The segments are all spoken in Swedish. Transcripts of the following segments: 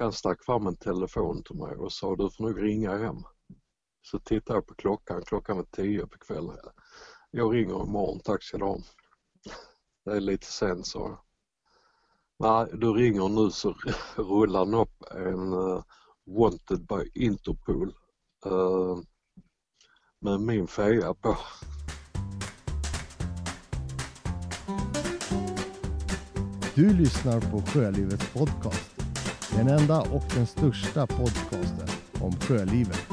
han stack fram en telefon till mig och sa du får nog ringa hem. Så tittade jag på klockan, klockan var tio på kvällen. Jag ringer imorgon, tack ska du ha. Det är lite sent sa jag. Nej, du ringer nu så rullar han upp en uh, Wanted by Interpol uh, med min feja på. Du lyssnar på Sjölivets podcast. Den enda och den största podcasten om sjölivet.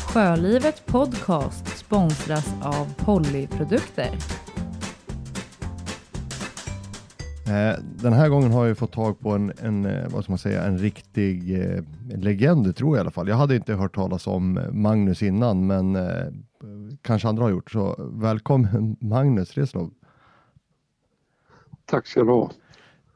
Sjölivet Podcast sponsras av Pollyprodukter. Eh, den här gången har jag fått tag på en, en eh, vad ska man säga, en riktig eh, legend tror jag i alla fall. Jag hade inte hört talas om Magnus innan, men eh, kanske andra har gjort. Så välkommen Magnus Reslov. Tack ska du ha.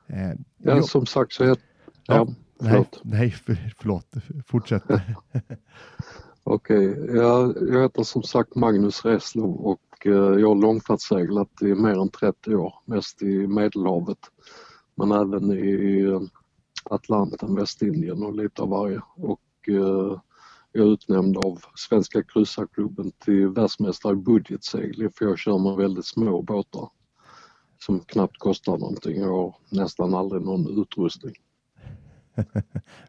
Eh, ja, som sagt så heter... Ja, ja, förlåt. Nej, nej för, förlåt. Fortsätt. Okej, okay. jag, jag heter som sagt Magnus Reslo och eh, jag har långfärdseglat i mer än 30 år, mest i Medelhavet men även i eh, Atlanten, Västindien och lite av varje. Och eh, jag är utnämnd av Svenska kryssarklubben till världsmästare i budgetsegling för jag kör med väldigt små båtar som knappt kostar någonting och nästan aldrig någon utrustning.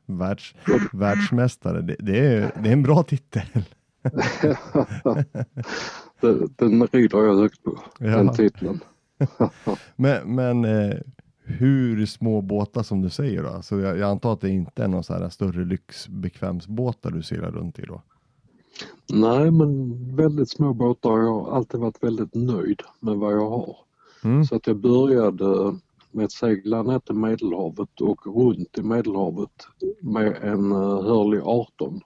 Världs, världsmästare, det, det, är, det är en bra titel. den, den rider jag högt på, ja. den titeln. men men eh, hur små båtar som du säger då? Så jag, jag antar att det inte är någon så här större lyxbekvämsbåtar du seglar runt i då? Nej, men väldigt små båtar. Jag har alltid varit väldigt nöjd med vad jag har. Mm. Så att jag började med att segla ner till Medelhavet och runt i Medelhavet med en uh, Hurley 18.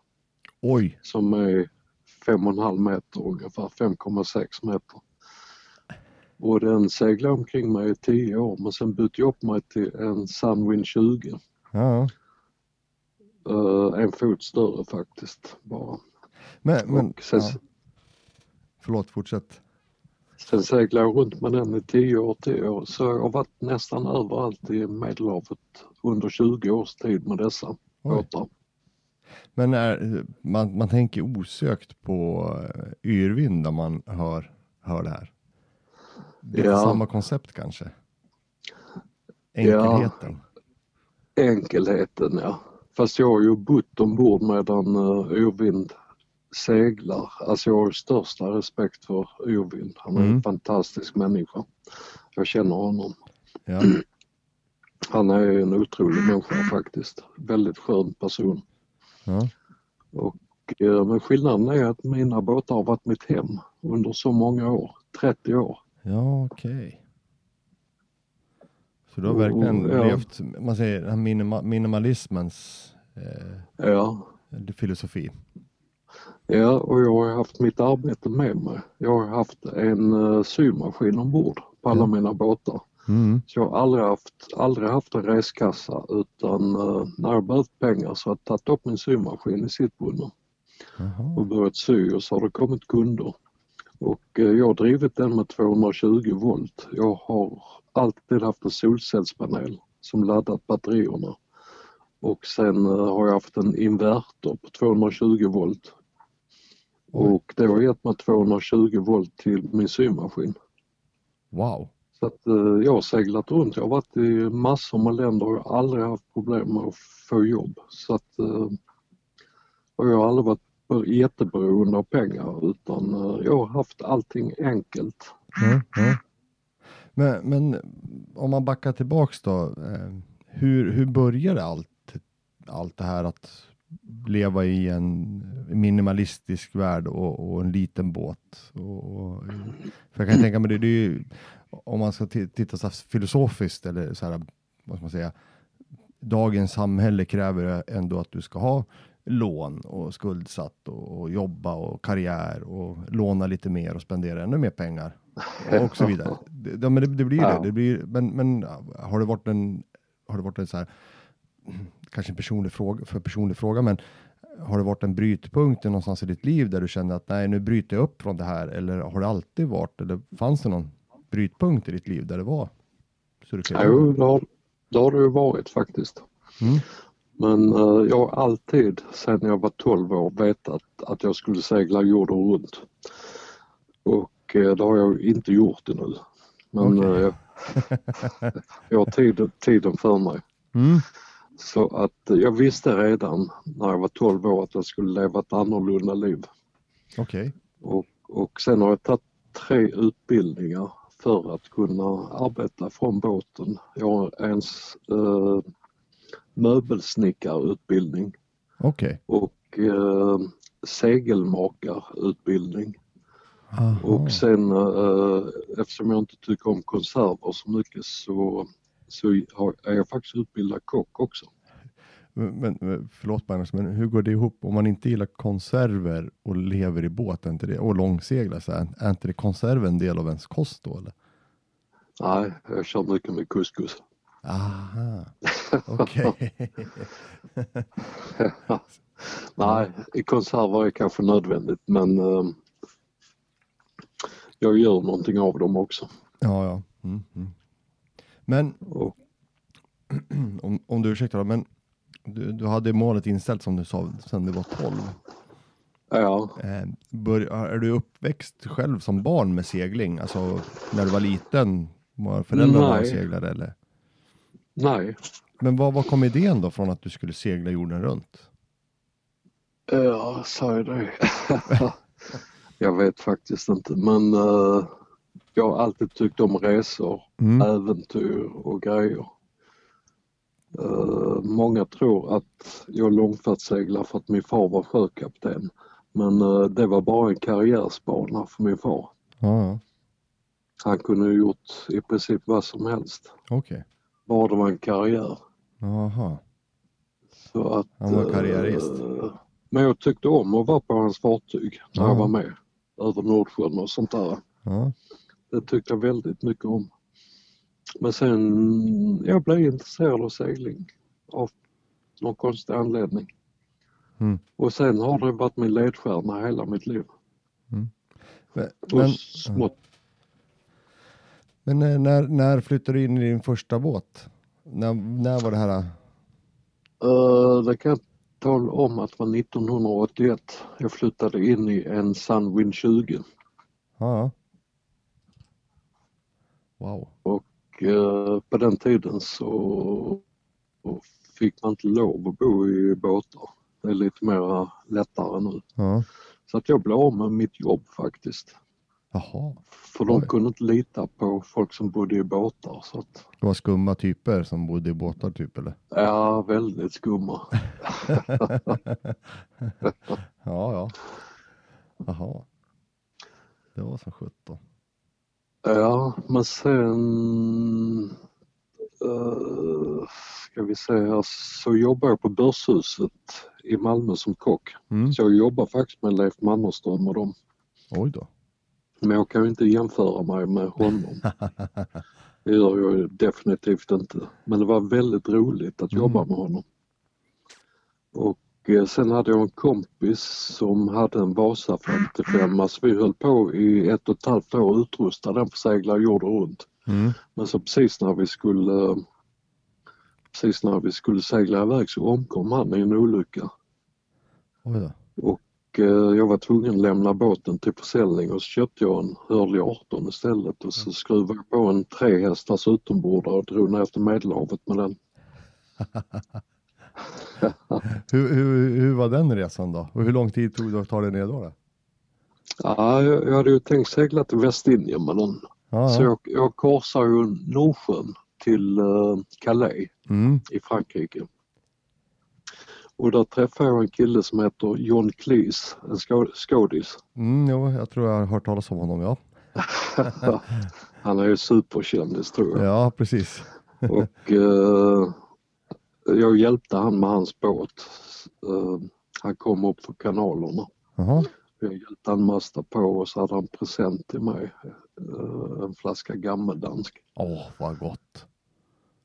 Oj! Som är 5,5 meter ungefär, 5,6 meter. Och den seglade omkring mig i 10 år men sen bytte jag upp mig till en Sunwind 20. Ja. Uh, en fot större faktiskt bara. Men, men sen, ja. Förlåt, fortsätt. Sen seglade jag runt med den i 10 år, 10 år så jag har varit nästan överallt i Medelhavet under 20 års tid med dessa båtar. Men är, man, man tänker osökt på eh, Yrvind när man hör, hör det här. Det är ja. samma koncept kanske? Enkelheten? Ja, enkelheten ja. Fast jag har ju bott ombord medan uh, Yrvind seglar. Alltså jag har största respekt för Yrvind. Han är mm. en fantastisk människa. Jag känner honom. Ja. Han är en otrolig människa faktiskt. Väldigt skön person. Ja. Och, eh, men skillnaden är att mina båtar har varit mitt hem under så många år, 30 år. Ja, okej. Okay. Så du har verkligen och, ja. levt, man säger minima, minimalismens eh, ja. filosofi. Ja, och jag har haft mitt arbete med mig. Jag har haft en uh, symaskin ombord på alla ja. mina båtar. Mm. Så jag har aldrig haft, aldrig haft en reskassa utan uh, när jag behövt pengar så har jag tagit upp min symaskin i sittbunden och börjat sy och så har det kommit kunder. Och uh, jag har drivit den med 220 volt. Jag har alltid haft en solcellspanel som laddat batterierna. Och sen uh, har jag haft en inverter på 220 volt och det har gett mig 220 volt till min symaskin. Wow! Så att eh, jag har seglat runt. Jag har varit i massor med länder och jag har aldrig haft problem med att få jobb. Så att, eh, och jag har aldrig varit jätteberoende av pengar utan eh, jag har haft allting enkelt. Mm, mm. Men, men om man backar tillbaks då. Hur, hur började allt, allt det här att leva i en minimalistisk värld och, och en liten båt. Och, och, för jag kan tänka mig det, det är ju, om man ska titta så filosofiskt eller så här, vad ska man säga, dagens samhälle kräver ändå att du ska ha lån och skuldsatt och, och, jobba och karriär och låna lite mer och spendera ännu mer pengar och så vidare. Ja, men det, det blir det. det blir, men, men har det varit en, har det varit en så här kanske en personlig fråga, för personlig fråga, men har det varit en brytpunkt någonstans i ditt liv där du kände att nej, nu bryter jag upp från det här? Eller har det alltid varit, eller fanns det någon brytpunkt i ditt liv där det var? Så du jo, det har, det har det ju varit faktiskt. Mm. Men eh, jag har alltid sedan jag var 12 år vetat att jag skulle segla jorden runt. Och eh, det har jag inte gjort ännu. Men Okej. eh, jag har tid, tiden för mig. Mm. Så att jag visste redan när jag var 12 år att jag skulle leva ett annorlunda liv. Okej. Och, och sen har jag tagit tre utbildningar för att kunna arbeta från båten. Jag har en eh, möbelsnickarutbildning Okej. och eh, segelmakarutbildning. Aha. Och sen eh, eftersom jag inte tycker om konserver så mycket så, så är jag faktiskt utbildad kock också. Men, men, förlåt Magnus, men hur går det ihop om man inte gillar konserver och lever i båt inte det, och långseglar? Så är, är inte det konserver en del av ens kost då? Eller? Nej, jag kör mycket med couscous. Aha, okej. Nej, i konserver är kanske nödvändigt men eh, jag gör någonting av dem också. ja, ja. Mm, mm. Men Och, om, om du ursäktar, men du, du hade målet inställt som du sa sedan du var 12. ja, Eh, bör, är du uppväxt själv som barn med segling? Alltså när du var liten? Var föräldrarna Nej. seglade eller? nej, Men vad, vad kom idén då från att du skulle segla jorden runt? ja, sa jag det? jag vet faktiskt inte men eh, jag har alltid tyckt om resor, Mm. äventyr och grejer. Eh, många tror att jag långfärdsseglar för att min far var sjökapten men eh, det var bara en karriärsbana för min far. Ja. Han kunde ha gjort i princip vad som helst. okej. Bara det var en karriär. Jaha. Så att, Han var karriärist. eh, men jag tyckte om att vara på hans fartyg när Ja. jag var med. Över Nordsjön och sånt där. Ja. Det tyckte jag väldigt mycket om. Men sen, jag blev intresserad av segling av någon konstig anledning. Mm. Och sen har det varit min ledstjärna hela mitt liv. Men, Och men, smått, men eh, när, när flyttade du in i din första båt? När, när var det här? Eh, det kan jag tala om att det var 1981. Jag flyttade in i en Sunwind 20 Ja, ja. Wow. och eh, på den tiden så fick man inte lov att bo i båtar. Det är lite mer lättare nu. Ja. Så att jag blev av med mitt jobb faktiskt. Jaha. För de Oj. kunde inte lita på folk som bodde i båtar. Så att, Det var skumma typer som bodde i båtar typ eller? ja, väldigt skumma. ja, ja. Jaha. Det var som sjutton. Ja, men sen eh, ska vi här, så jobbar jag på Börshuset i Malmö som kock. Mm. Så jag jobbar faktiskt med Leif Mannerström och dem. Oj då. Men jag kan ju inte jämföra mig med honom. Det gör jag definitivt inte. Men det var väldigt roligt att Mm. jobba med honom. Och sen hade jag en kompis som hade en Vasa 55 så vi höll på i ett och ett halvt år att utrusta den för segla jorden runt. Mm. Men så precis när vi skulle precis när vi skulle segla iväg så omkom han i en olycka. Oj då. Och eh, jag var tvungen att lämna båten till försäljning och så köpte jag en Hurley 18 istället och så skruvade jag på en trehästars utombordare och drog ner till Medelhavet med den. Hur, hur, hur var den resan då? Och hur lång tid tog det att ta dig ner då? då? Ja, jag, hade ju tänkt segla till Västindien med den. Ja, Så ja. jag, jag korsar ju Nordsjön till eh, Calais Mm. i Frankrike. Och där träffade jag en kille som heter John Cleese, en skå- skådis. Mm, jo, jag tror jag har hört talas om honom, ja. Han är ju superkändis tror jag. Ja, precis. Och eh, jag hjälpte han med hans båt. Eh, han kom upp för kanalerna. Jaha. Jag hjälpte han masta på och så hade han present till mig. Eh, en flaska gammeldansk. Åh, vad gott.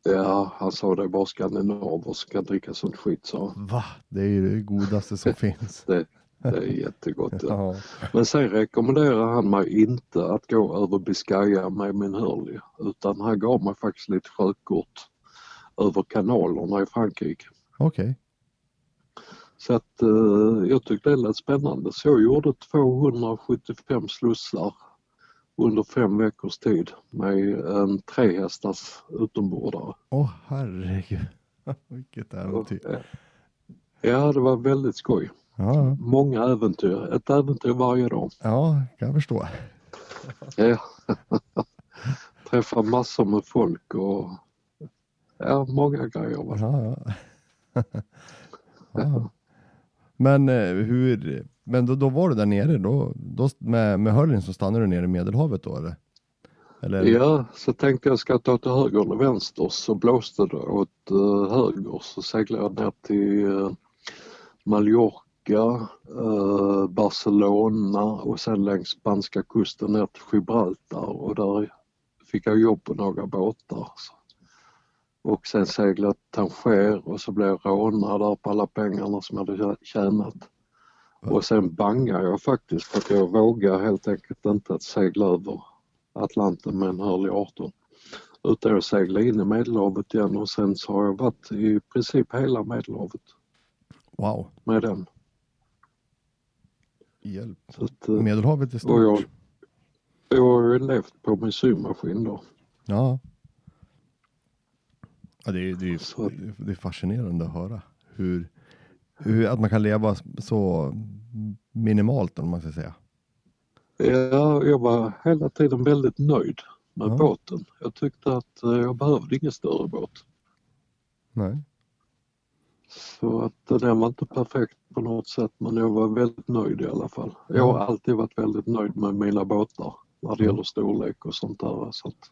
Ja, han sa det bara skandinaver som kan dricka sånt skit sa han. Va? Det är ju det godaste som finns. Det, det är jättegott. Ja. Men sen rekommenderar han mig inte att gå över Biscaya med min Hurley utan han gav mig faktiskt lite sjökort över kanalerna i Frankrike. Okej. Okay. Så att eh, jag tyckte det lät spännande så jag gjorde 275 slussar under fem veckors tid med en trehästars utombordare. Åh oh, herregud, vilket äventyr. Ja, det var väldigt skoj. Ja. Många äventyr, ett äventyr varje dag. Ja, kan jag förstå. Ja. Träffa massor med folk och ja, många grejer. Ja, ja. Men eh, hur, men då, då var du där nere då, då med, med Hurling så stannade du nere i Medelhavet då eller? eller? Ja, så tänkte jag ska ta till höger eller vänster så blåste det åt uh, höger så seglade jag ner till uh, Mallorca, uh, Barcelona och sen längs spanska kusten ner till Gibraltar och där fick jag jobb på några båtar. Så och sen seglat Tanger och så blev jag rånad där på alla pengarna som jag hade tjänat. Och sen bangade jag faktiskt för att jag vågade helt enkelt inte att segla över Atlanten med en Hurley 18. Utan jag seglade in i Medelhavet igen och sen så har jag varit i princip hela Medelhavet. Wow. Med den. Hjälp. Att, eh, Medelhavet är stort. Och jag, jag har ju levt på min symaskin då. Ja. Ja, det, är, det, är, det är fascinerande att höra hur, hur, att man kan leva så minimalt om man ska säga. Ja, jag var hela tiden väldigt nöjd med ja. båten. Jag tyckte att eh, jag behövde ingen större båt. Nej. Så att den var inte perfekt på något sätt men jag var väldigt nöjd i alla fall. Jag har alltid varit väldigt nöjd med mina båtar när det gäller storlek och sånt där. Så att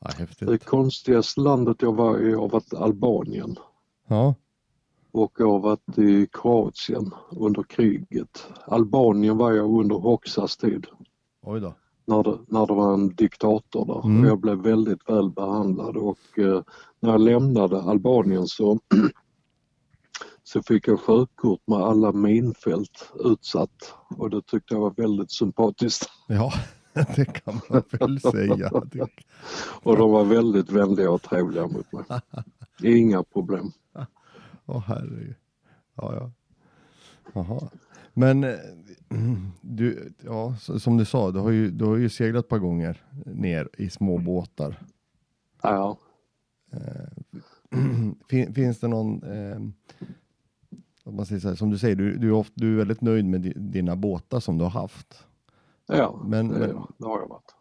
Ja, häftigt. Det konstigaste landet jag var i har varit Albanien. Ja. Och jag har varit i Kroatien under kriget. Albanien var jag under Hoxas tid. Oj då. När det, när det var en diktator där. Mm. Jag blev väldigt väl behandlad och eh, när jag lämnade Albanien så, så fick jag sjökort med alla minfält utsatt och det tyckte jag var väldigt sympatiskt. Ja. det kan man väl säga. och de var väldigt vänliga och trevliga mot mig. Inga problem. Åh oh, herregud. Ja, ja. Jaha. Men eh, du, ja, som du sa, du har ju, du har ju seglat ett par gånger ner i små båtar. Ja. Eh, finns det någon, eh, man säger här, som du säger, du, du, är ofta, du är väldigt nöjd med dina båtar som du har haft. Ja, men, det, det har jag varit.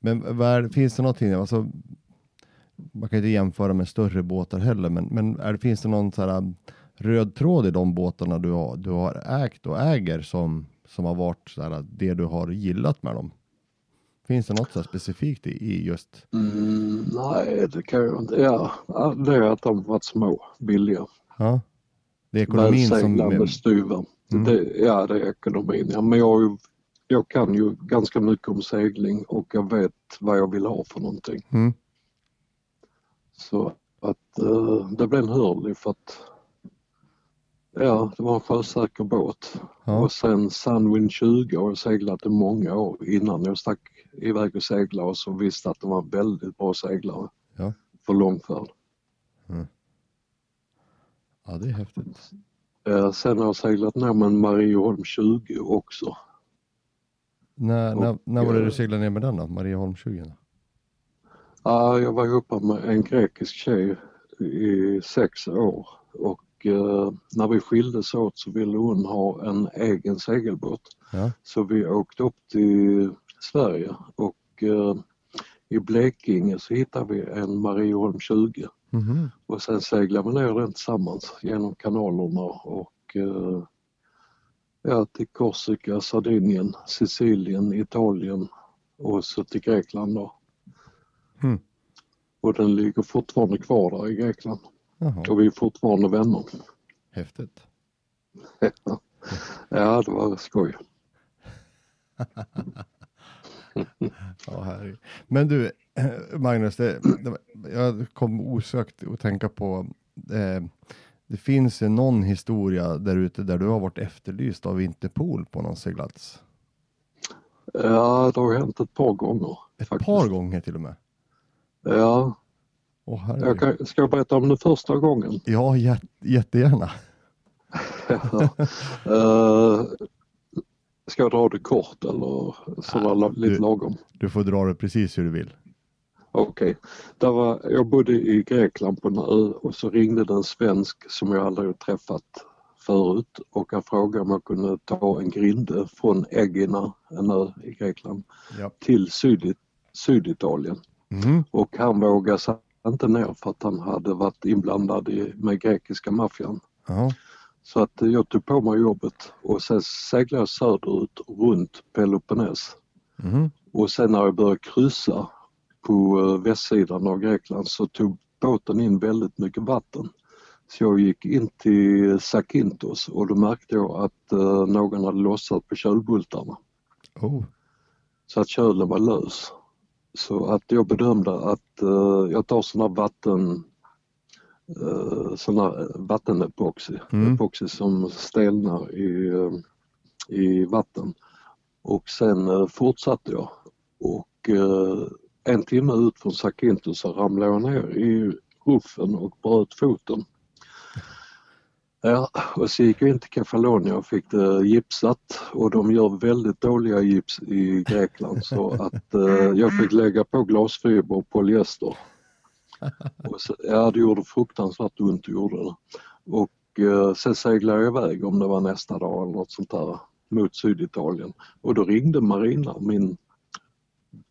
Men var, finns det någonting, alltså, man kan inte jämföra med större båtar heller, men, men är, finns det någon så här, um, röd tråd i de båtarna du har, du har ägt och äger som, som har varit så här, det du har gillat med dem? Finns det något så specifikt i, i just? Mm, nej, det kan jag inte. Ja, det är att de har varit små, billiga. Ja. Det är ekonomin som... Med styva. Mm. Det, ja, det är ekonomin. Ja, men jag har ju jag kan ju ganska mycket om segling och jag vet vad jag vill ha för någonting. Mm. Så att uh, det blev en Hurley för att ja, det var en sjösäker båt. Ja. Och sen Sunwind 20 har jag seglat i många år innan jag stack iväg och seglade och så visste att det var en väldigt bra seglare ja. för långfärd. Mm. Ja, det är häftigt. Uh, sen har jag seglat ner med en Marieholm 20 också. När, och, när, när var det du seglade ner med den då, Marieholm 20? Ja, jag var ihop med en grekisk tjej i sex år och eh, när vi skildes åt så ville hon ha en egen segelbåt. Ja. Så vi åkte upp till Sverige och eh, i Blekinge så hittade vi en Marieholm 20 mm -hmm. och sen seglade vi ner den tillsammans genom kanalerna och eh, ja, till Korsika, Sardinien, Sicilien, Italien och så till Grekland då. Mm. Och den ligger fortfarande kvar där i Grekland. Jaha. Och vi är fortfarande vänner. Häftigt. ja, det var skoj. ja. Men du, Magnus, det, det, jag kom osökt att tänka på eh, det finns ju någon historia där ute där du har varit efterlyst av Interpol på någon seglats. Ja, det har hänt ett par gånger. Ett faktiskt. par gånger till och med? Ja. Åh, Jag kan, ska jag berätta om den första gången? Ja, jät jättegärna. uh, ska jag dra det kort eller sådär Ja, lite du- lagom? Du får dra det precis hur du vill. Okej. Var, jag bodde i Grekland på en ö och så ringde det en svensk som jag aldrig träffat förut och han frågade om jag kunde ta en grinde från Egina, en ö i Grekland, Ja. till Syd, Syditalien. Mm. Och han vågade sig inte ner för att han hade varit inblandad i, med grekiska maffian. Ja. Så att jag tog på mig jobbet och sen seglade jag söderut runt Peloponnes. Mm. Och sen när jag började kryssa på eh, västsidan av Grekland så tog båten in väldigt mycket vatten. Så jag gick in till Zakynthos och då märkte jag att eh, någon hade lossat på kölbultarna Oh. så att kölen var lös. Så att jag bedömde att eh, jag tar sån här vatten uh, sån här vattenepoxy, Mm. epoxy som stelnar i, eh, i vatten. Och sen eh, fortsatte jag och eh, en timme ut från Zakynthos så ramlade jag ner i ruffen och bröt foten. Ja, och så gick jag in till Kefalonia och fick det gipsat och de gör väldigt dåliga gips i Grekland så att eh, jag fick lägga på glasfiber och polyester. Och så, ja, det gjorde fruktansvärt ont, gjorde det. Och eh, sen seglade jag iväg om det var nästa dag eller något sånt där mot Syditalien och då ringde Marina, min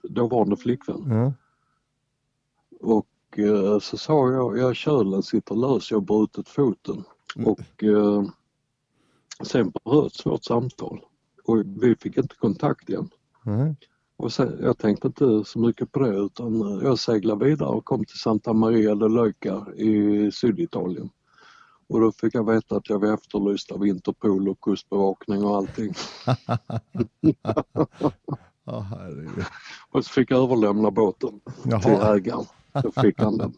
dåvarande flickvän. Ja. Och eh, så sa jag, ja kölen sitter lös, jag har brutit foten. Mm. Och eh, sen bröts vårt samtal och vi fick inte kontakt igen. Nej. Och sen, jag tänkte inte så mycket på det utan eh, jag seglade vidare och kom till Santa Maria de Leuca i Syditalien. Och då fick jag veta att jag var efterlyst av Interpol och kustbevakning och allting. Herregud. Och så fick jag överlämna båten till Jaha. ägaren. Då fick han den.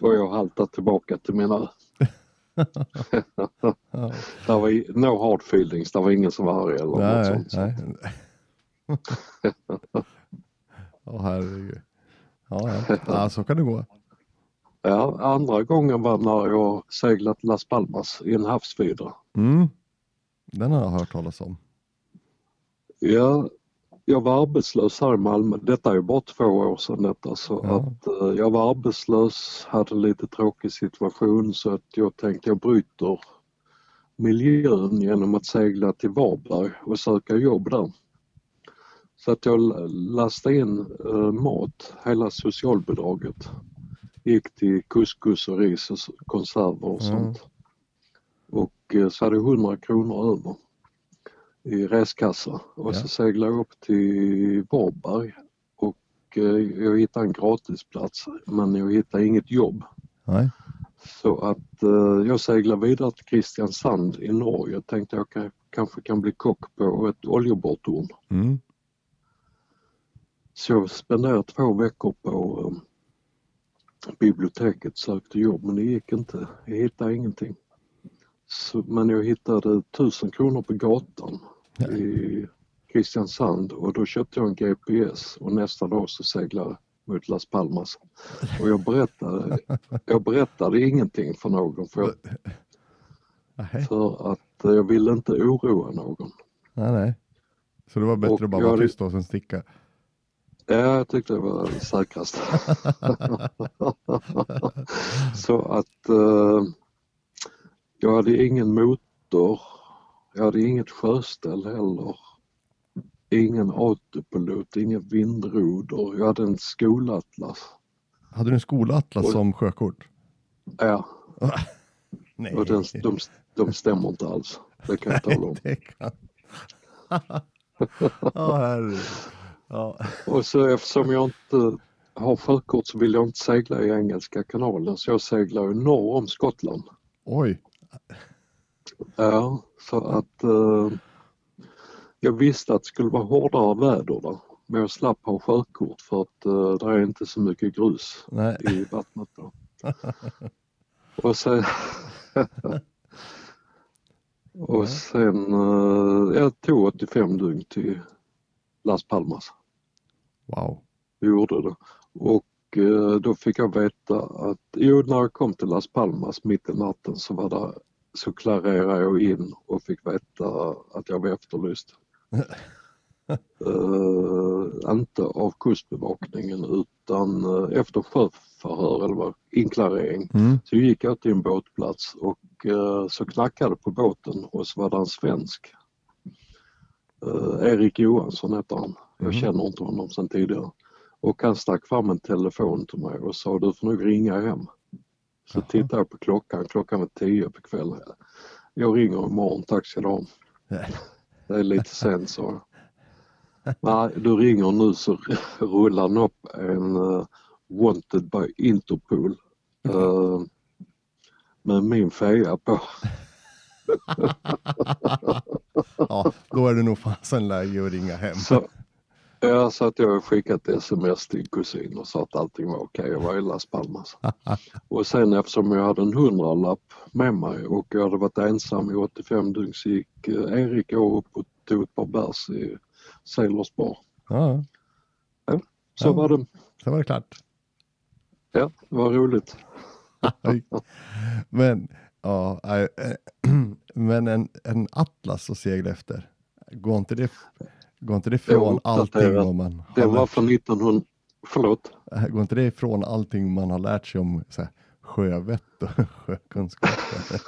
Och jag haltade tillbaka till min ö. Det var no hard feelings, det var ingen som var arg eller något Nej, sånt. nej. Ja, herregud. Ja, ja. ja, så kan det gå. Ja, andra gången var när jag seglat Las Palmas i en havsvidra. Mm. Den har jag hört talas om. Ja, jag var arbetslös här i Malmö. Detta är ju bara två år sedan detta så Ja. att eh, jag var arbetslös, hade en lite tråkig situation så att jag tänkte jag bryter miljön genom att segla till Varberg och söka jobb där. Så att jag la- lastade in eh, mat, hela socialbidraget. Gick till couscous och ris och konserver och sånt. Och eh, så hade jag 100 kronor över i reskassa och Ja. så seglade jag upp till Varberg och eh, jag hittade en gratisplats men jag hittade inget jobb. Nej. Så att eh, jag seglade vidare till Kristiansand i Norge och tänkte jag kan, kanske kan bli kock på ett oljeborrtorn. Mm. Så jag spenderade två veckor på eh, biblioteket sökte jobb men det gick inte. Jag hittade ingenting. Så, men jag hittade tusen kronor på gatan. I Kristiansand och då köpte jag en GPS och nästa dag så seglade jag mot Las Palmas. Och jag berättade, jag berättade ingenting för någon för, jag, för att jag ville inte oroa någon. nej, nej. Så det var bättre Och att bara vara tyst och sen sticka. Ja, jag tyckte det var säkrast. Så att eh, jag hade ingen motor, jag hade inget sjöställ heller. Ingen autopilot, ingen vindroder. Jag hade en skolatlas. Hade du en skolatlas som sjökort? Ja, Nej. och den, de, de stämmer inte alls. Det kan jag tala om. Ja. Ja. Och så eftersom jag inte har sjökort så vill jag inte segla i Engelska kanalen så jag seglar ju norr om Skottland. Oj. Ja, så att eh, jag visste att det skulle vara hårdare väder där. Men jag slapp ha sjökort för att eh, det är inte så mycket grus Nej. i vattnet då. Och sen, och sen eh, jag tog 85 dygn till Las Palmas. Wow. Vi gjorde det. Och eh, då fick jag veta att, jo när jag kom till Las Palmas mitt i natten så var det, så klarerade jag in och fick veta att jag var efterlyst. uh, inte av kustbevakningen utan uh, efter sjöförhör eller inklarering mm. så gick jag till en båtplats och uh, så knackade på båten och så var det en svensk. Erik Johansson heter han. Jag mm. känner inte honom sedan tidigare. Och han stack fram en telefon till mig och sa du får nog ringa hem. Så Jaha. tittade jag på klockan, klockan var tio på kvällen. Jag ringer imorgon, tack ska du ha. Det är lite sent jag. Nej, du ringer nu så rullar han upp en uh, Wanted by Interpol uh, med min feja på. ja, då är det nog fasen läge att ringa hem. Så, Ja, så att jag har skickat sms till kusin och sa att allting var okej. Jag var i Las Palmas. och sen eftersom jag hade en hundralapp med mig och jag hade varit ensam i 85 dygn så gick eh, Erik och upp och tog ett par bärs i Sailors bar. Ja. ja så ja. var det. Så var det klart. Ja, det var roligt. men ja, äh, men en, en Atlas att segla efter, går inte det Går inte det ifrån allting om man har Det var från 1900, förlåt? Äh, går inte det ifrån allting man har lärt sig om så här, sjövett och sjökunskaper?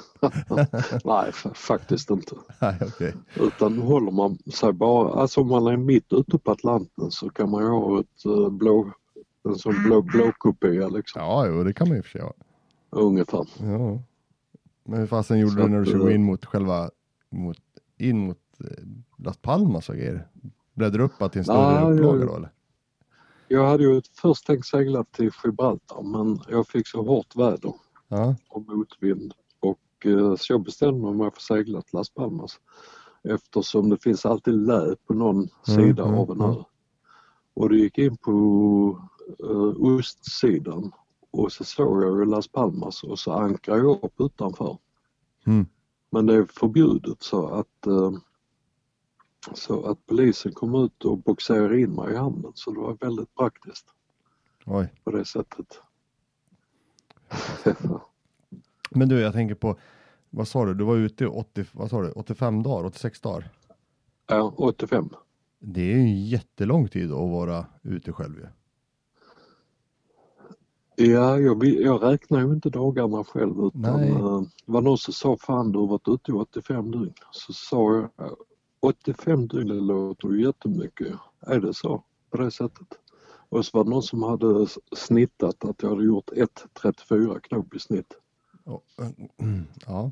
Nej, faktiskt inte. Nej, okay. Utan håller man sig bara, alltså om man är mitt ute på Atlanten så kan man ju ha ett uh, blå, en sån blå, blå kupé liksom. Ja, jo, det kan man ju för sig ha. Ungefär. Ja. Men hur fasen gjorde så du när du skulle in mot själva, mot, in mot eh, Las Palmas och grejer? Bläddrar upp till en större upplaga då eller? Jag hade ju först tänkt segla till Gibraltar men jag fick så hårt väder ja. och motvind och eh, så jag bestämde mig för att segla till Las Palmas eftersom det finns alltid lä på någon mm, sida mm, av en ö. Och det gick in på uh, ostsidan och så såg jag ju Las Palmas och så ankrade jag upp utanför. Mm. Men det är förbjudet så att uh, så att polisen kom ut och boxerade in mig i hamnen så det var väldigt praktiskt. Oj. På det sättet. Men du, jag tänker på, vad sa du, du var ute i 80, vad sa du, 85 dagar, 86 dagar? Ja, 85. Det är ju en jättelång tid att vara ute själv ju. Ja, jag, jag räknar ju inte dagarna själv utan Nej. Uh, var någon som sa fan du har varit ute i 85 dygn. Så sa jag 85 dygn låter ju jättemycket. Är det så? På det sättet? Och så var det någon som hade snittat att jag hade gjort 1,34 knop i snitt. Ja.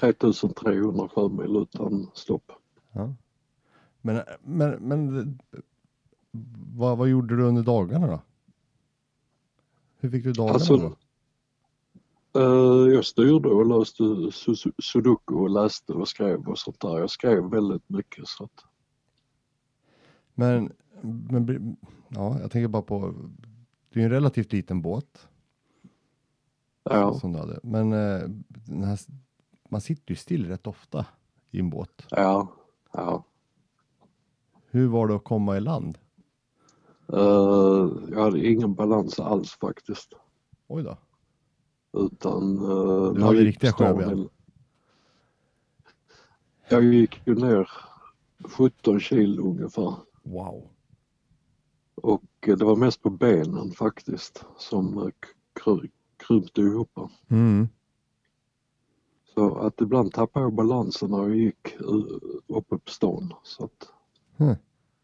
3300 sjömil utan stopp. Ja. Men, men, men vad, vad gjorde du under dagarna då? Hur fick du dagarna alltså, då? Uh, jag styrde och löste sudoku och läste och skrev och sånt där. Jag skrev väldigt mycket. Så att... Men, men ja, jag tänker bara på, det är en relativt liten båt. Ja. Som du hade. Men uh, här, man sitter ju still rätt ofta i en båt. Ja, ja. Hur var det att komma i land? Uh, jag hade ingen balans alls faktiskt. Oj då. Utan... Uh, du hade riktiga sjöben? Jag gick ju ner 17 kilo ungefär. Wow. Och det var mest på benen faktiskt som eh, kry krympte ihop. Mm. Så att ibland tappade jag balansen när jag gick uppe på stan. Så att... Mm.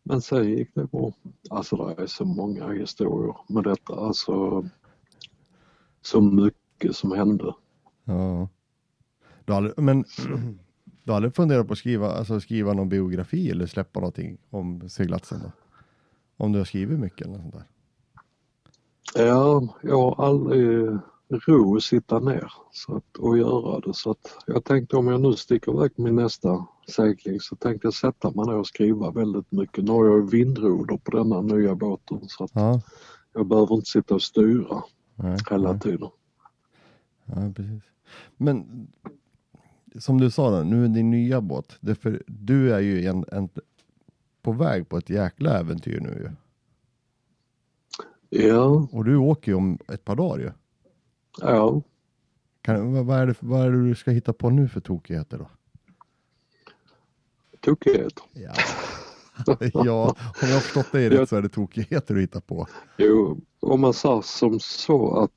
Men sen gick det bra. Alltså det är så många historier med detta. Alltså så mycket mycket som hände. Ja. Du aldrig, men du har aldrig funderat på att skriva, alltså skriva någon biografi eller släppa någonting om seglatsen? Då? Om du har skrivit mycket eller något sånt där? Ja, jag har aldrig ro att sitta ner så att, och göra det. Så att jag tänkte om jag nu sticker iväg min nästa segling så tänkte jag sätta mig ner och skriva väldigt mycket. Nu har jag vindroder på denna nya båten så att ja. jag behöver inte sitta och styra nej, hela nej. tiden. Ja, precis. Men som du sa, då, nu är din nya båt. För, du är ju en, en, på väg på ett jäkla äventyr nu ju. Ja, Och du åker ju om ett par dagar ju. ja. Kan, vad, vad, är det, vad är det du ska hitta på nu för tokigheter då? Tokigheter. Ja. ja, om jag har förstått dig rätt så är det tokigheter du hittar på. Jo, om man sa som så att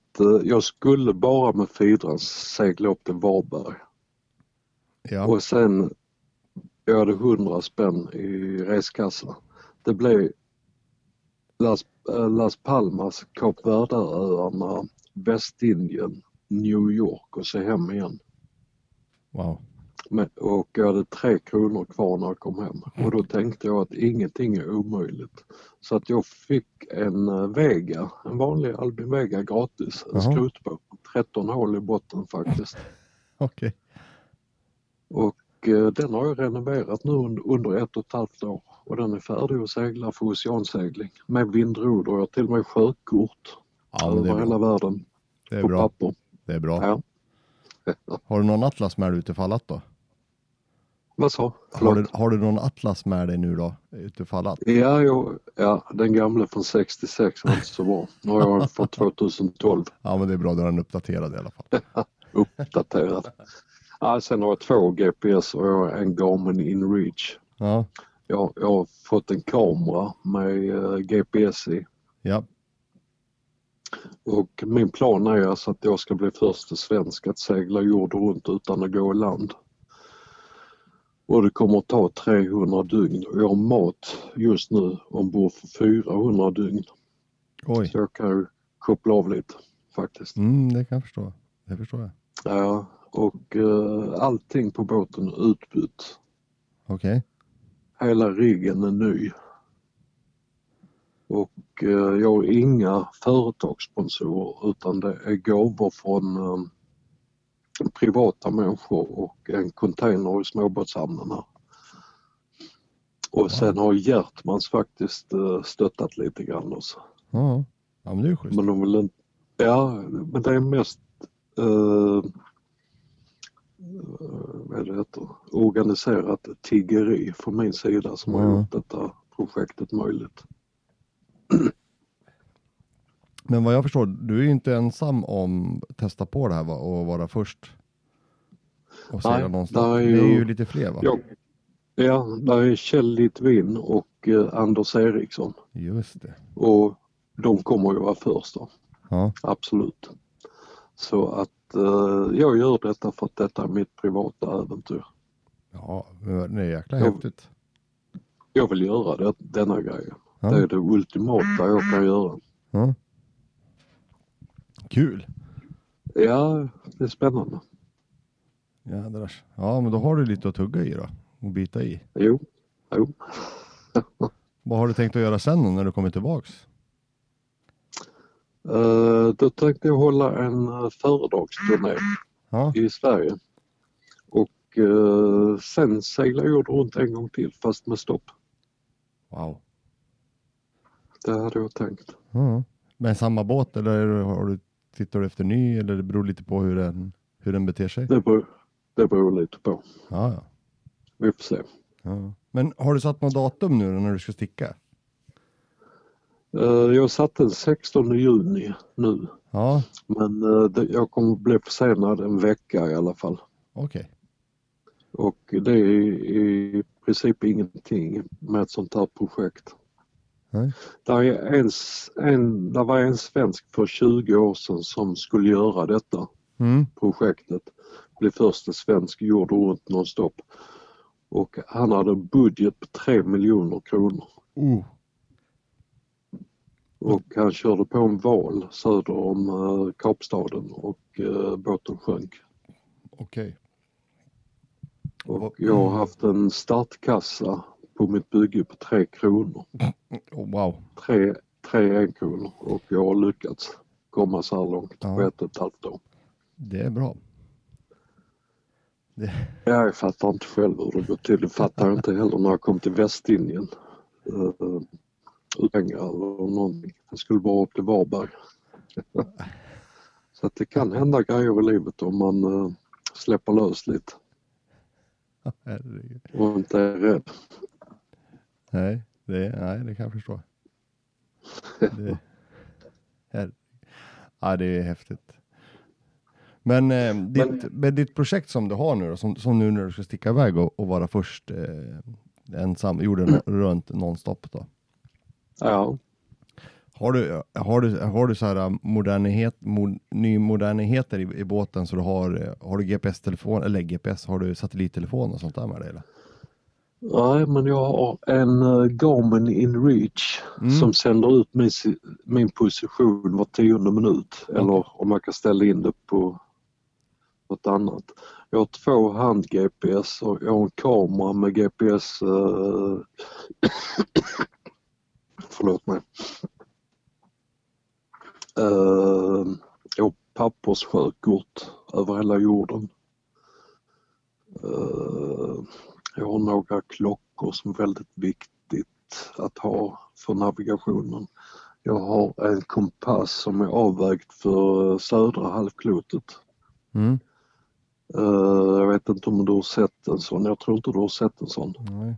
jag skulle bara med Fidran segla upp till Varberg Ja, och sen jag hade 100 spänn i reskassa. Det blev Las, eh, Las Palmas, Kap Verde-öarna, Västindien, New York och så hem igen. wow. Men, och jag hade tre kronor kvar när jag kom hem och då tänkte jag att ingenting är omöjligt. Så att jag fick en eh, Vega, en vanlig Albin Vega gratis, en Jaha. skrotbåt. 13 hål i botten faktiskt. Okej. Och eh, den har jag renoverat nu under, under ett och ett halvt år och den är färdig att segla för oceansegling med vindroder. Jag har till och med sjökort Ja, över är hela bra. världen på bra. papper. Det är bra. Ja. Har du någon atlas med dig utifall att då? Vad sa? Har du, har du någon atlas med dig nu då? Utifall att? Ja, jag, ja, den gamla från 66 var inte så bra. Nu har jag fått 2012 Ja, men det är bra. Då är den uppdaterad i alla fall. uppdaterad. Ja, sen har jag två GPS och jag har en Garmin InReach. Ja, Jag, jag har fått en kamera med eh, GPS i ja. och min plan är alltså att jag ska bli första svensk att segla jorden runt utan att gå i land. Och det kommer att ta 300 dygn och jag har mat just nu ombord för 400 dygn. Oj. Så jag kan ju koppla av lite faktiskt. Mm, det kan jag förstå. Det förstår jag. Ja, och eh, allting på båten är utbytt. Okej. Hela riggen är ny. Och eh, jag har inga företagssponsorer utan det är gåvor från eh, privata människor och en container i småbåtshamnen här. Och sen har Hjärtmans faktiskt eh, stöttat lite grann också. Ja. ja, men det är schysst. Men de vill inte... Ja, men det är mest eh, vad är det heter? organiserat tiggeri från min sida som har Mm. gjort detta projektet möjligt. Men vad jag förstår, du är ju inte ensam om att testa på det här va? och vara först. Och Nej, någonstans. där är Det är ju- ju lite fler va? Ja, ja där är Kjell Litvin och eh, Anders Eriksson Just det. och de kommer ju vara först då, Ja, absolut. Så att eh, jag gör detta för att detta är mitt privata äventyr. ja det är jäkla Ja. häftigt. Jag vill göra det, denna grejen. Ja. Det är det ultimata jag kan göra. Ja. Kul. Ja, det är spännande. Jädrars. Ja, men då har du lite att tugga i då och bita i. Jo, jo. Vad har du tänkt att göra sen när du kommer tillbaks? Eh, då tänkte jag hålla en uh, föredragsturné Ja, i Sverige. Och eh, sen segla jorden runt en gång till fast med stopp. wow. Det hade jag tänkt. Ja. Men samma båt eller har du, tittar du efter ny eller det beror lite på hur den, hur den beter sig? Det beror, det beror lite på. Ja, ja. Vi får se. ja. Men har du satt något datum nu när du ska sticka? Eh, jag satte den 16 juni nu Ja, men eh, jag kommer bli försenad en vecka i alla fall. okej. Och det är i princip ingenting med ett sånt här projekt. Nej. Där, är en, en, där var en svensk för 20 år sedan som skulle göra detta Mm. projektet. Bli första svensk jorden runt nonstop. Och han hade en budget på 3 miljoner kronor. Oh, Och han körde på en val söder om eh, Kapstaden och eh, båten sjönk. okej. Och jag har haft en startkassa på mitt bygge på 3 kronor. Oh, wow. Tre, tre enkronor och jag har lyckats komma så här långt Ja. på ett och ett halvt år. Det är bra. Jag fattar inte själv hur det går till. Det fattar jag inte heller när jag kom till Västindien. Uh, eller någonting. Jag skulle bara upp till Varberg. så att det kan hända grejer i livet om man eh, släpper lös lite Herregud. och inte är rädd. Nej, det, nej, det kan jag förstå. Det, ja, det är häftigt. Men, eh, ditt, med ditt projekt som du har nu då, som, som nu när du ska sticka iväg och, och vara först eh, ensam, jorden runt nonstop då? Ja. Har du, har du, har du så här äh, modernighet, mod, nymodernigheter i, i båten så du har, äh, har du GPS-telefon, eller GPS, har du satellittelefon och sånt där med dig? Eller? Nej, men jag har en uh, Garmin InReach mm. som sänder ut min, min position var tionde minut okay. eller om man kan ställa in det på något annat. Jag har två hand-GPS och jag har en kamera med GPS uh, förlåt mig. Uh, jag har papperssjökort över hela jorden. Uh, jag har några klockor som är väldigt viktigt att ha för navigationen. Jag har en kompass som är avvägd för södra halvklotet. Mm. Uh, jag vet inte om du har sett en sån, jag tror inte du har sett en sån. Nej.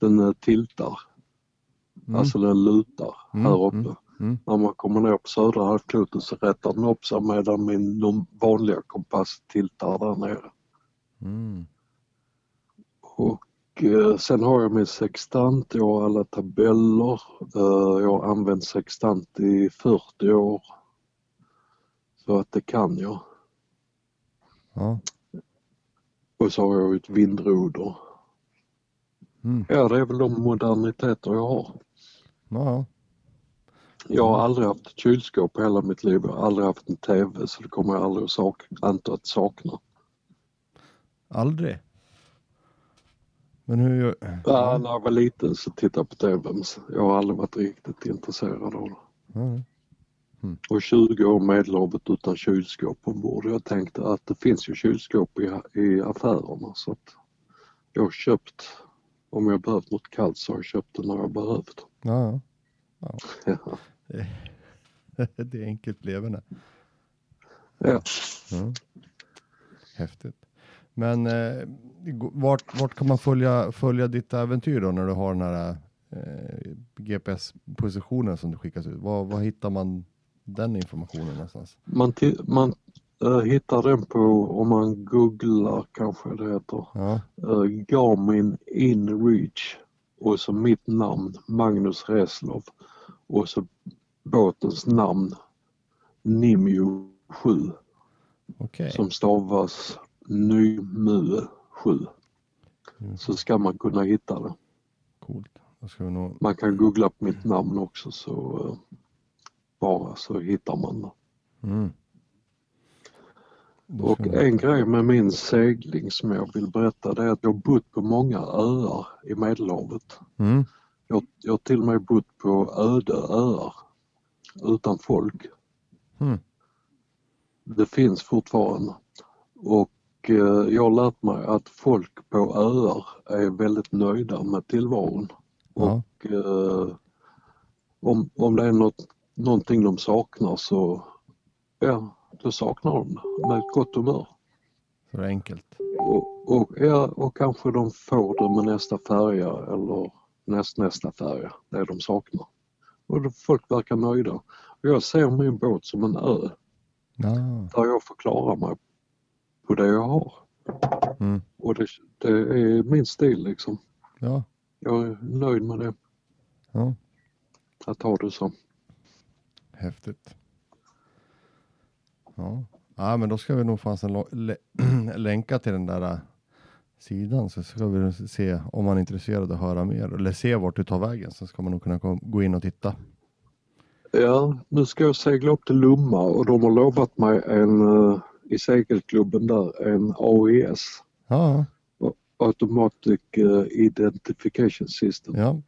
Den uh, tiltar. Mm. Alltså den lutar mm. här uppe. Mm. mm. När man kommer ner på södra halvklotet så rättar den upp sig medan min vanliga kompass tiltar där nere. Mm. Och eh, sen har jag min sextant, jag har alla tabeller. Eh, jag har använt sextant i 40 år. Så att det kan jag. Ja. Och så har jag ett vindroder. Mm. Ja, det är väl de moderniteter jag har. Ja. Jag har aldrig haft ett kylskåp i hela mitt liv. Jag har aldrig haft en TV så det kommer jag aldrig att sak anta att sakna. Aldrig? Men hur... Ja, när jag var liten så tittade jag på TV jag har aldrig varit riktigt intresserad av det. Mm. Mm. Och 20 år medelhavet utan kylskåp ombord. Jag tänkte att det finns ju kylskåp i, i affärerna så att jag har köpt, om jag behövt något kallt så har jag köpt det när jag behövt. Ja, ja. ja. det är enkelt leverne. Ja. ja. Häftigt. Men eh, vart, vart kan man följa, följa ditt äventyr då när du har den här eh, GPS-positionen som du skickas ut? Var, var hittar man den informationen någonstans? Man, man uh, hittar den på, om man googlar kanske det heter, ja. uh, Garmin InReach och så mitt namn Magnus Reslov och så båtens namn Nimju 7 okay. som stavas Nymue 7. Mm. Så ska man kunna hitta det. Coolt. Nog... Man kan googla på mitt namn också så uh, bara så hittar man det. Mm. Och en grej med min segling som jag vill berätta det är att jag har bott på många öar i Medelhavet. Mm. Jag, jag har till och med bott på öde öar utan folk. Mm. Det finns fortfarande. Och eh, jag har lärt mig att folk på öar är väldigt nöjda med tillvaron. Ja. Och eh, om, om det är något, någonting de saknar så ja, då saknar de det med ett gott humör. Så enkelt. Och, och, ja, och kanske de får det med nästa färja eller näst, nästa färja, det de saknar. Och folk verkar nöjda. Och jag ser min båt som en ö. Ja. Där jag får klara mig det jag har. Mm. Och det, det, är min stil liksom. Ja. Jag är nöjd med det. Ja. Att ha det så. Häftigt. Ja. ja, men då ska vi nog fanns länka till den där äh, sidan så ska vi se om man är intresserad att höra mer eller se vart du tar vägen så ska man nog kunna gå in och titta. Ja, nu ska jag segla upp till Lumma och de har lovat mig en uh, i segelklubben där en AIS. Ja. Automatic uh, Identification System. Ja.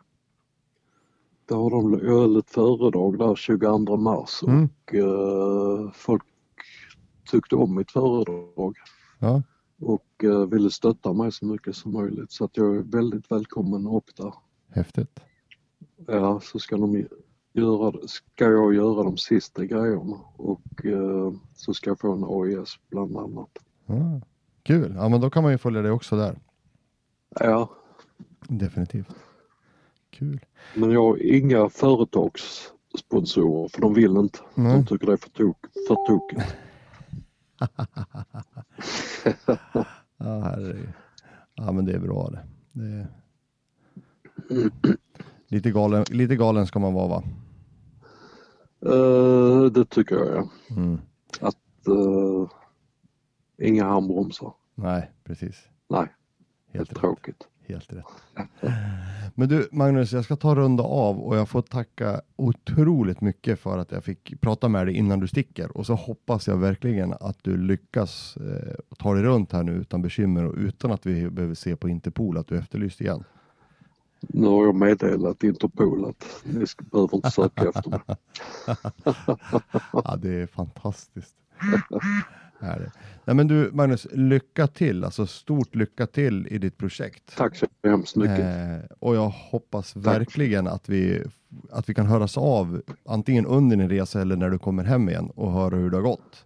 Där har de höll ett föredrag där 22 mars mm. och uh, folk tyckte om mitt föredrag. Ja. Och uh, ville stötta mig så mycket som möjligt så att jag är väldigt välkommen upp där. Häftigt. Ja, så ska, de göra, ska jag göra de sista grejerna och uh, så ska jag få en AIS bland annat. Ah, kul, ja men då kan man ju följa dig också där. Ja. Definitivt. Kul. Men jag har inga företags sponsorer för de vill inte. Nej. De tycker det är för, tok, för tokigt. Ja, herregud. Ja, men det är bra det. det är... lite, galen, lite galen ska man vara va? Eh, det tycker jag ja. Mm. Uh, inga handbromsar. Nej, precis. Nej, Helt helt tråkigt. Helt rätt. Men du Magnus, jag ska ta runda av och jag får tacka otroligt mycket för att jag fick prata med dig innan du sticker och så hoppas jag verkligen att du lyckas eh, ta dig runt här nu utan bekymmer och utan att vi behöver se på Interpol att du efterlyst igen. Nu har jag meddelat Interpol att ni behöver inte söka efter mig. Ja, det är fantastiskt. Är det. Nej, men du Magnus, lycka till, alltså stort lycka till i ditt projekt. Tack så hemskt mycket. Eh, och jag hoppas verkligen att vi, att vi kan höras av antingen under din resa eller när du kommer hem igen och höra hur det har gått.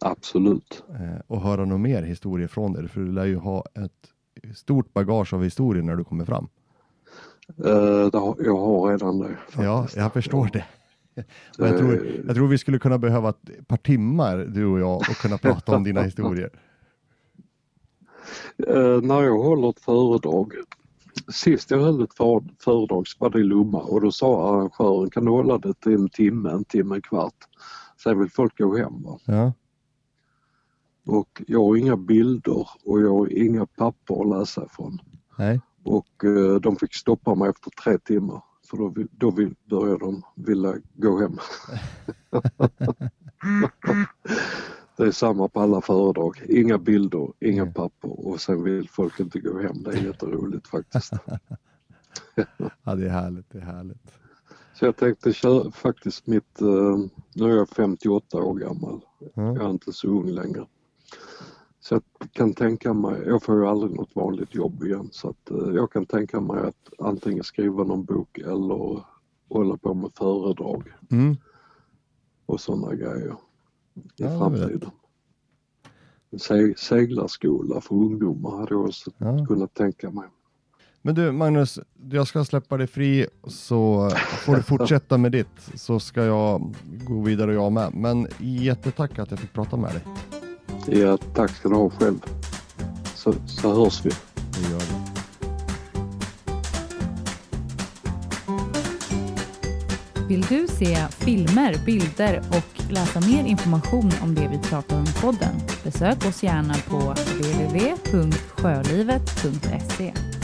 Absolut. Eh, och höra något mer historier från dig, för du lär ju ha ett stort bagage av historier när du kommer fram. Eh, jag har redan det. Ja, faktiskt. jag förstår det. Jag, tror, jag tror vi skulle kunna behöva ett par timmar, du och jag, och kunna prata om dina historier. Eh, när jag håller ett föredrag, sist jag höll ett för, föredrag så var det i Lomma och då sa arrangören kan du hålla det till en timme, en timme, en kvart. Sen vill folk gå hem. Ja, Och jag har inga bilder och jag har inga papper att läsa ifrån. nej, Och eh, de fick stoppa mig efter tre timmar för då, vill- då vill, började de vilja gå hem. det är samma på alla föredrag. Inga bilder, inga papper och sen vill folk inte gå hem. Det är jätteroligt faktiskt. ja, det är härligt, det är härligt. Så jag tänkte köra faktiskt mitt, eh, nu är jag 58 år gammal. Ja. Jag är inte så ung längre. Så jag kan tänka mig, jag får ju aldrig något vanligt jobb igen så att eh, jag kan tänka mig att antingen skriva någon bok eller hålla på med föredrag Mm. och sådana grejer i Ja, framtiden. En se- seglarskola för ungdomar hade jag också Ja. kunnat tänka mig. Men du Magnus, jag ska släppa dig fri så får du fortsätta med ditt så ska jag gå vidare jag med. Men jättetack att jag fick prata med dig. Ja, tack ska du ha själv. Så, så hörs vi. Det gör vi. Vill du se filmer, bilder och läsa mer information om det vi pratar om i podden? Besök oss gärna på www.sjölivet.se.